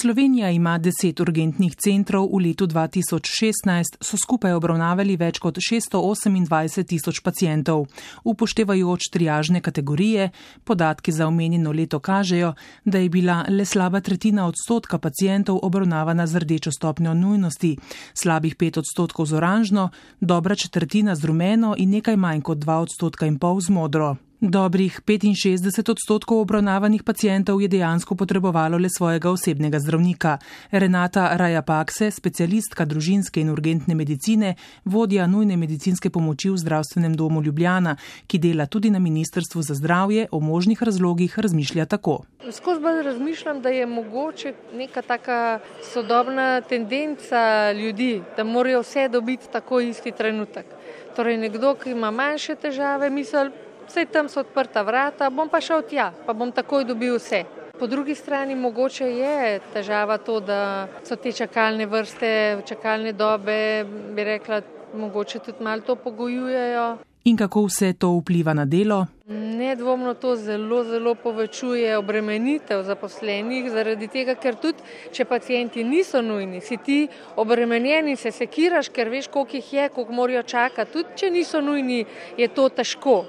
Slovenija ima deset urgentnih centrov, v letu 2016 so skupaj obravnavali več kot 628 tisoč pacijentov. Upoštevajoč triažne kategorije, podatki za omenjeno leto kažejo, da je bila le slaba tretjina odstotka pacijentov obravnavana z rdečo stopnjo nujnosti, slabih pet odstotkov z oranžno, dobra četrtina z rumeno in nekaj manj kot dva odstotka in pol z modro. Dobrih 65 odstotkov obravnavanih pacijentov je dejansko potrebovalo le svojega osebnega zdravnika. Renata Rajapakse, specialistka družinske in urgentne medicine, vodja nujne medicinske pomoči v zdravstvenem domu Ljubljana, ki dela tudi na Ministrstvu za zdravje, o možnih razlogih razmišlja tako. Skozi bolj razmišljam, da je mogoče neka taka sodobna tendenca ljudi, da morajo vse dobiti tako isti trenutek. Torej nekdo, ki ima manjše težave, misli, vse tam so odprta vrata, bom pa šel tja, pa bom takoj dobil vse. Po drugi strani mogoče je težava to, da so te čakalne vrste, čakalne dobe, bi rekla, mogoče tudi malo to pogojujejo. In kako vse to vpliva na delo? Nedvomno to zelo, zelo povečuje obremenitev zaposlenih, zaradi tega, ker tudi, če pacijenti niso nujni, si ti obremenjeni, se sekiraš, ker veš, koliko jih je, koliko morajo čakati. Tudi, če niso nujni, je to težko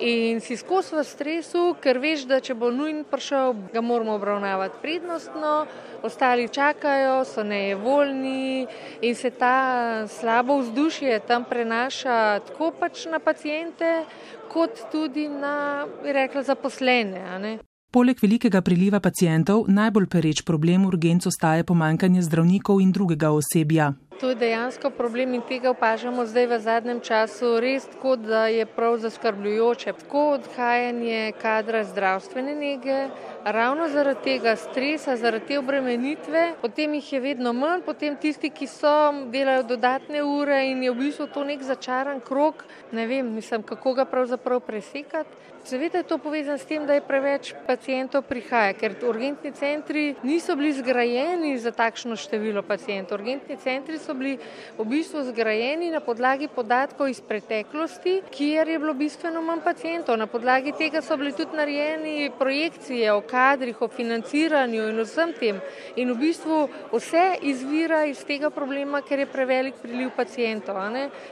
in si skozi v stresu, ker veš, da če bo nujen prišel, ga moramo obravnavati prednostno, ostali čakajo, so nejevoljni in se ta slabo vzdušje tam prenaša tako pač na pacijente, kot tudi na, bi rekla, zaposlene. Poleg velikega priliva pacijentov najbolj pereč problem urgenc ostaje pomankanje zdravnikov in drugega osebja. To je dejansko problem in tega opažamo zdaj v zadnjem času res tako, da je prav zaskrbljujoče. Tako odhajanje kadra zdravstvene nege, ravno zaradi tega stresa, zaradi te obremenitve, potem jih je vedno manj, potem tisti, ki so, delajo dodatne ure in je v bistvu to nek začaran krok, ne vem, mislim, kako ga pravzaprav presekati. Seveda je to povezano s tem, da je preveč pacijentov prihaja, ker urgentni centri niso bili zgrajeni za takšno število pacijentov. Urgentni centri so bili v bistvu zgrajeni na podlagi podatkov iz preteklosti, kjer je bilo bistveno manj pacijentov. Na podlagi tega so bili tudi narejeni projekcije kadrih, o financiranju in vsem tem. In v bistvu vse izvira iz tega problema, ker je prevelik priliv pacijentov.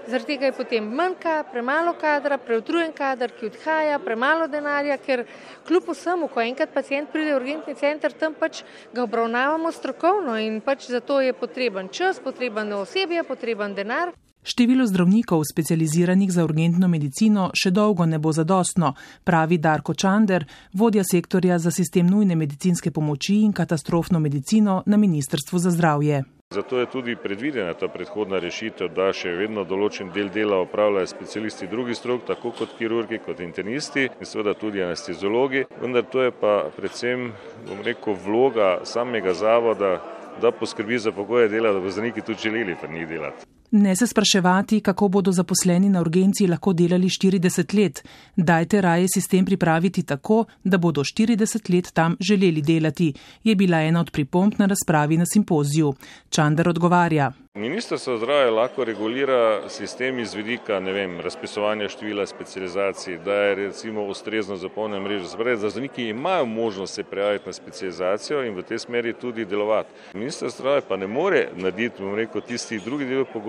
Zaradi tega je potem manjka, premalo kadra, preutrujen kadar, ki odhaja, premalo denarja, ker kljub vsemu, ko enkrat pacijent pride v urgentni center, tam pač ga obravnavamo strokovno in pač zato je potreben čas, potreben osebje, potreben denar. Število zdravnikov specializiranih za urgentno medicino še dolgo ne bo zadostno, pravi Darko Čander, vodja sektorja za sistem nujne medicinske pomoči in katastrofno medicino na Ministrstvu za zdravje. Zato je tudi predvidena ta predhodna rešitev, da še vedno določen del dela opravljajo specialisti drugih strok, tako kot kirurgi, kot internisti in seveda tudi anestezologi. Vendar to je pa predvsem, bom rekel, vloga samega zavoda, da poskrbi za pogoje dela, da bo zdravniki tudi želeli pri njih delati. Ne se spraševati, kako bodo zaposleni na urgenci lahko delali 40 let. Dajte raje sistem pripraviti tako, da bodo 40 let tam želeli delati, je bila ena od pripomp na razpravi na simpoziju. Čander odgovarja. Ministrstvo zdravja lahko regulira sistem iz vidika vem, razpisovanja števila specializacij, da je recimo ustrezno zapolnjena mreža. Zdaj, zdravniki imajo možnost se prijaviti na specializacijo in v tej smeri tudi delovati. Ministrstvo zdravja pa ne more narediti, bom rekel, tistih drugih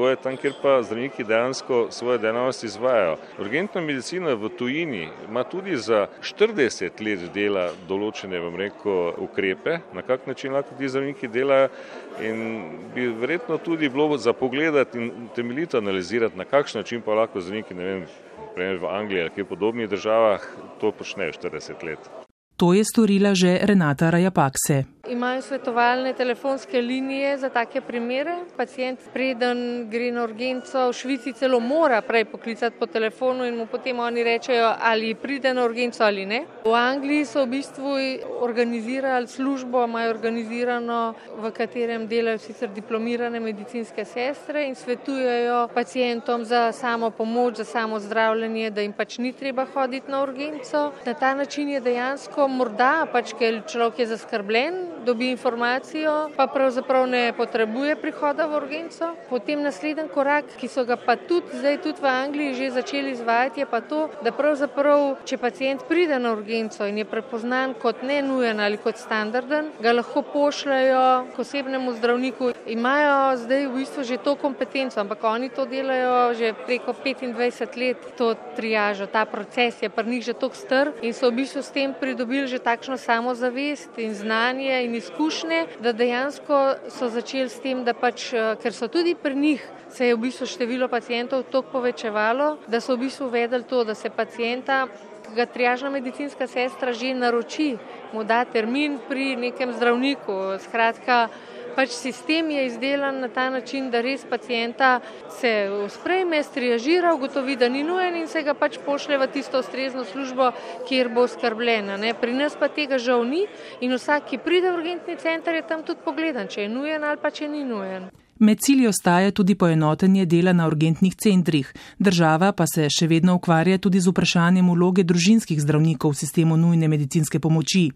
delov pogoje tam, kjer pa zdravniki dejansko svoje dejavnosti izvajajo. Urgentna medicina v tujini ima tudi za 40 let dela določene, bom rekel, ukrepe, na kak način lahko ti zdravniki delajo in bi verjetno tudi bilo za pogledati in temeljito analizirati, na kakšen način pa lahko zdravniki, ne vem, v Angliji ali kjer podobnih državah to počnejo 40 let. To je storila že Renata Rajapakse. Imajo svetovalne telefonske linije za take primere. Pacijent preden gre na urgenco v Švici celo mora prej poklicati po telefonu in mu potem oni rečejo, ali pride na urgenco ali ne. V Angliji so v bistvu organizirali službo, imajo organizirano, v katerem delajo sicer diplomirane medicinske sestre in svetujejo pacijentom za samo pomoč, za samo zdravljenje, da jim pač ni treba hoditi na urgenco. Na ta način je dejansko morda, pač, ker človek je zaskrbljen, dobi informacijo, pa pravzaprav ne potrebuje prihoda v urgenco. Potem naslednji korak, ki so ga pa tudi zdaj tudi v Angliji že začeli izvajati, je pa to, da pravzaprav, če pacijent pride na urgenco in je prepoznan kot ne nujen ali kot standarden, ga lahko pošljajo k osebnemu zdravniku. Imajo zdaj v bistvu že to kompetenco, ampak oni to delajo že preko 25 let, to triažo, ta proces je pri njih že tako str in so v bistvu s tem pridobili že takšno samozavest in znanje in izkušnje, da dejansko so začeli s tem, da pač, eh, ker so tudi pri njih se je v bistvu število pacijentov toliko povečevalo, da so v bistvu vedeli to, da se pacijenta ga triažna medicinska sestra že naroči, mu da termin pri nekem zdravniku. Skratka, pač sistem je izdelan na ta način, da res pacijenta se sprejme, striažira, ugotovi, da ni nujen in se ga pač pošlje v tisto ustrezno službo, kjer bo skrbljena. Ne? Pri nas pa tega žal ni in vsak, ki pride v urgentni center, je tam tudi pogledan, če je nujen ali pa če ni nujen. Med cilji ostaje tudi poenotenje dela na urgentnih centrih. Država pa se še vedno ukvarja tudi z vprašanjem vloge družinskih zdravnikov v sistemu nujne medicinske pomoči.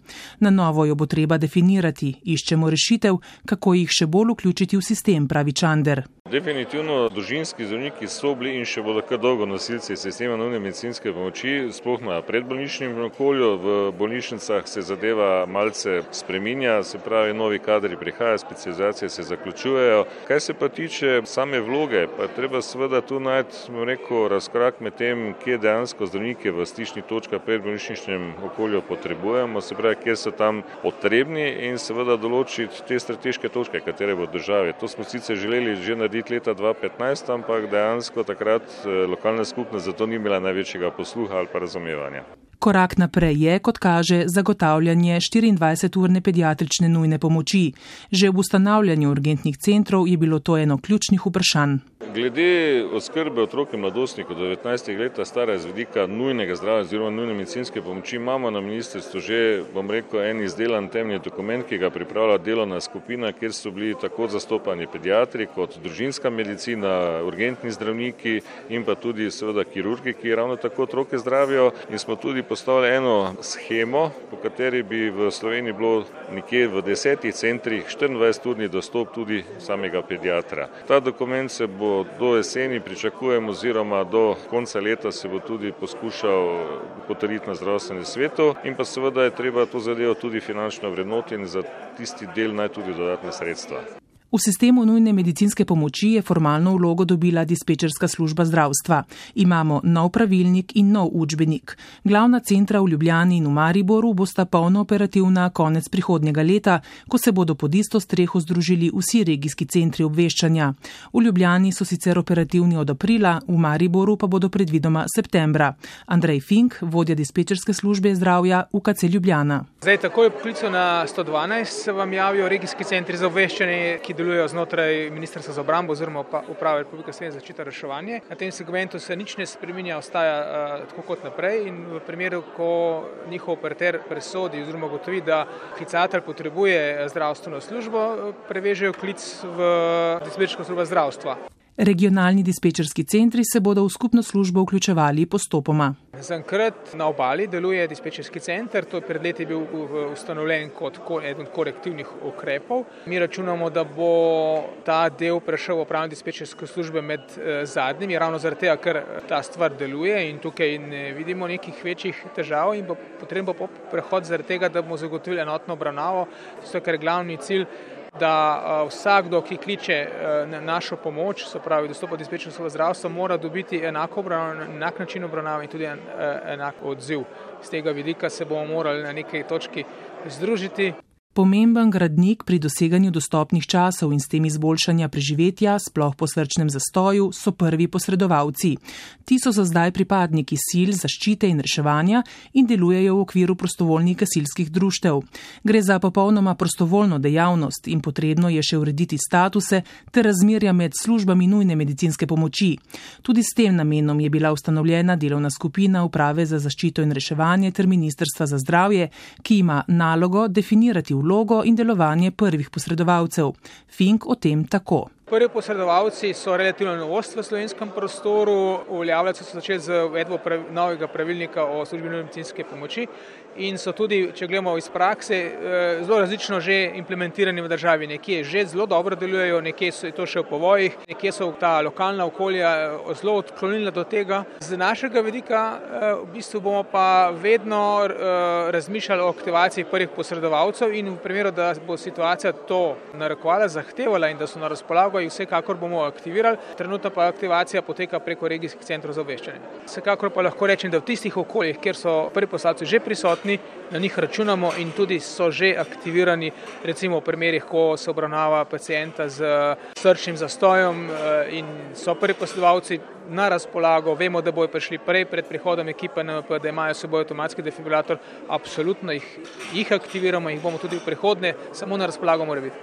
Na novo jo bo treba definirati, iščemo rešitev, kako jih še bolj vključiti v sistem, pravi Čander. Definitivno družinski zdravniki so bili in še bodo kar dolgo nosilci sistema nujne medicinske pomoči, sploh na predbolničnem okolju. V bolnišnicah se zadeva malce spreminja, se pravi, novi kadri prihajajo, specializacije se zaključujejo. Kaj se pa tiče same vloge, pa treba seveda tu najti neko razkrak med tem, kje dejansko zdravnike v stičnih točkah predbolničnem okolju potrebujemo, se pravi, kje so tam potrebni in seveda določiti te strateške točke, katere bo države. To smo sicer želeli že narediti leta 2015, ampak dejansko takrat eh, lokalna skupnost za to ni imela največjega posluha ali pa razumevanja. Korak naprej je, kot kaže, zagotavljanje 24-urne pediatrične nujne pomoči. Že v ustanavljanju urgentnih centrov je bilo to eno ključnih vprašanj. Glede oskrbe otrok in mladostnikov do 19 let stara z vidika nujnega zdravja oziroma nujne medicinske pomoči imamo na ministrstvu že, bom rekel, en izdelan temeljni dokument, ki ga pripravlja delovna skupina, kjer so bili tako zastopani pediatri kot družinska medicina, urgentni zdravniki in pa tudi seveda kirurgi, ki ravno tako otroke zdravijo in smo tudi postavili eno schemo, po kateri bi v Sloveniji bilo nekje v desetih centrih 24-urni dostop tudi samega pediatra. Ta dokument se bo do jeseni pričakujem oziroma do konca leta se bo tudi poskušal potrditi na zdravstvenem svetu in pa seveda je treba to zadevo tudi finančno vrednoti in za tisti del naj tudi dodatne sredstva. V sistemu nujne medicinske pomoči je formalno vlogo dobila dispečerska služba zdravstva. Imamo nov pravilnik in nov učbenik. Glavna centra v Ljubljani in v Mariboru bosta polno operativna konec prihodnjega leta, ko se bodo pod isto streho združili vsi regijski centri obveščanja. V Ljubljani so sicer operativni od aprila, v Mariboru pa bodo predvidoma septembra. Andrej Fink, vodja dispečerske službe zdravja UKC Ljubljana. Zdaj, takoj poklicu na 112 se vam javijo regijski centri za obveščanje, ki delujejo znotraj Ministrstva za obrambo oziroma uprave Republike Slovenije za zaščito reševanje. Na tem segmentu se nič ne spreminja, ostaja uh, tako kot naprej in v primeru, ko njihov operater presodi oziroma gotovi, da klicatelj potrebuje zdravstveno službo, prevežejo klic v dispečersko službo zdravstva. Regionalni dispečerski centri se bodo v skupno službo vključevali postopoma. Zankrat na obali deluje dispečerski center, to je pred leti bil ustanovljen kot eden korektivnih ukrepov. Mi računamo, da bo ta del prešel v pravno dispečersko službo med eh, zadnjimi, ravno zaradi tega, ker ta stvar deluje in tukaj ne vidimo nekih večjih težav in bo potrebno prehod zaradi tega, da bomo zagotovili enotno obravnavo, to je kar glavni cilj da vsakdo, ki kliče na našo pomoč, se pravi dostop do dispečerskega zdravstva, mora dobiti enako obravnavo, enak način obravnave in tudi en, enak odziv. Z tega vidika se bomo morali na neki točki združiti. Pomemben gradnik pri doseganju dostopnih časov in s tem izboljšanja preživetja, sploh po srčnem zastoju, so prvi posredovalci. Ti so za zdaj pripadniki sil zaščite in reševanja in delujejo v okviru prostovoljnih gasilskih društev. Gre za popolnoma prostovoljno dejavnost in potrebno je še urediti statuse ter razmerja med službami nujne medicinske pomoči. Tudi s tem namenom je bila ustanovljena delovna skupina Uprave za zaščito in reševanje ter Ministrstva za zdravje, ki ima nalogo definirati vlogo in delovanje prvih posredovalcev. Fink o tem tako. Prvi posredovalci so relativno novost v slovenskem prostoru, uveljavljati so začeli z uvedbo novega pravilnika o službi medicinske pomoči in so tudi, če gledamo iz prakse, zelo različno že implementirani v državi. Nekje že zelo dobro delujejo, nekje so to še v povojih, nekje so ta lokalna okolja zelo odklonila do tega. Z našega vidika v bistvu bomo pa vedno razmišljali o aktivaciji prvih posredovalcev in v primeru, da bo situacija to narekovala, zahtevala in da so na razpolago, jih vsekakor bomo aktivirali. Trenutno pa aktivacija poteka preko regijskih centrov za obveščanje. Vsekakor pa lahko rečem, da v tistih okoljih, kjer so prvi poslanci že prisotni, na njih računamo in tudi so že aktivirani, recimo v primerih, ko se obravnava pacijenta z srčnim zastojem in so prvi posredovalci na razpolago, vemo, da bojo prišli prej pred prihodom ekipe NMP, da imajo seboj avtomatski defibrilator, absolutno jih, jih aktiviramo in jih bomo tudi v prihodnje, samo na razpolago mora biti.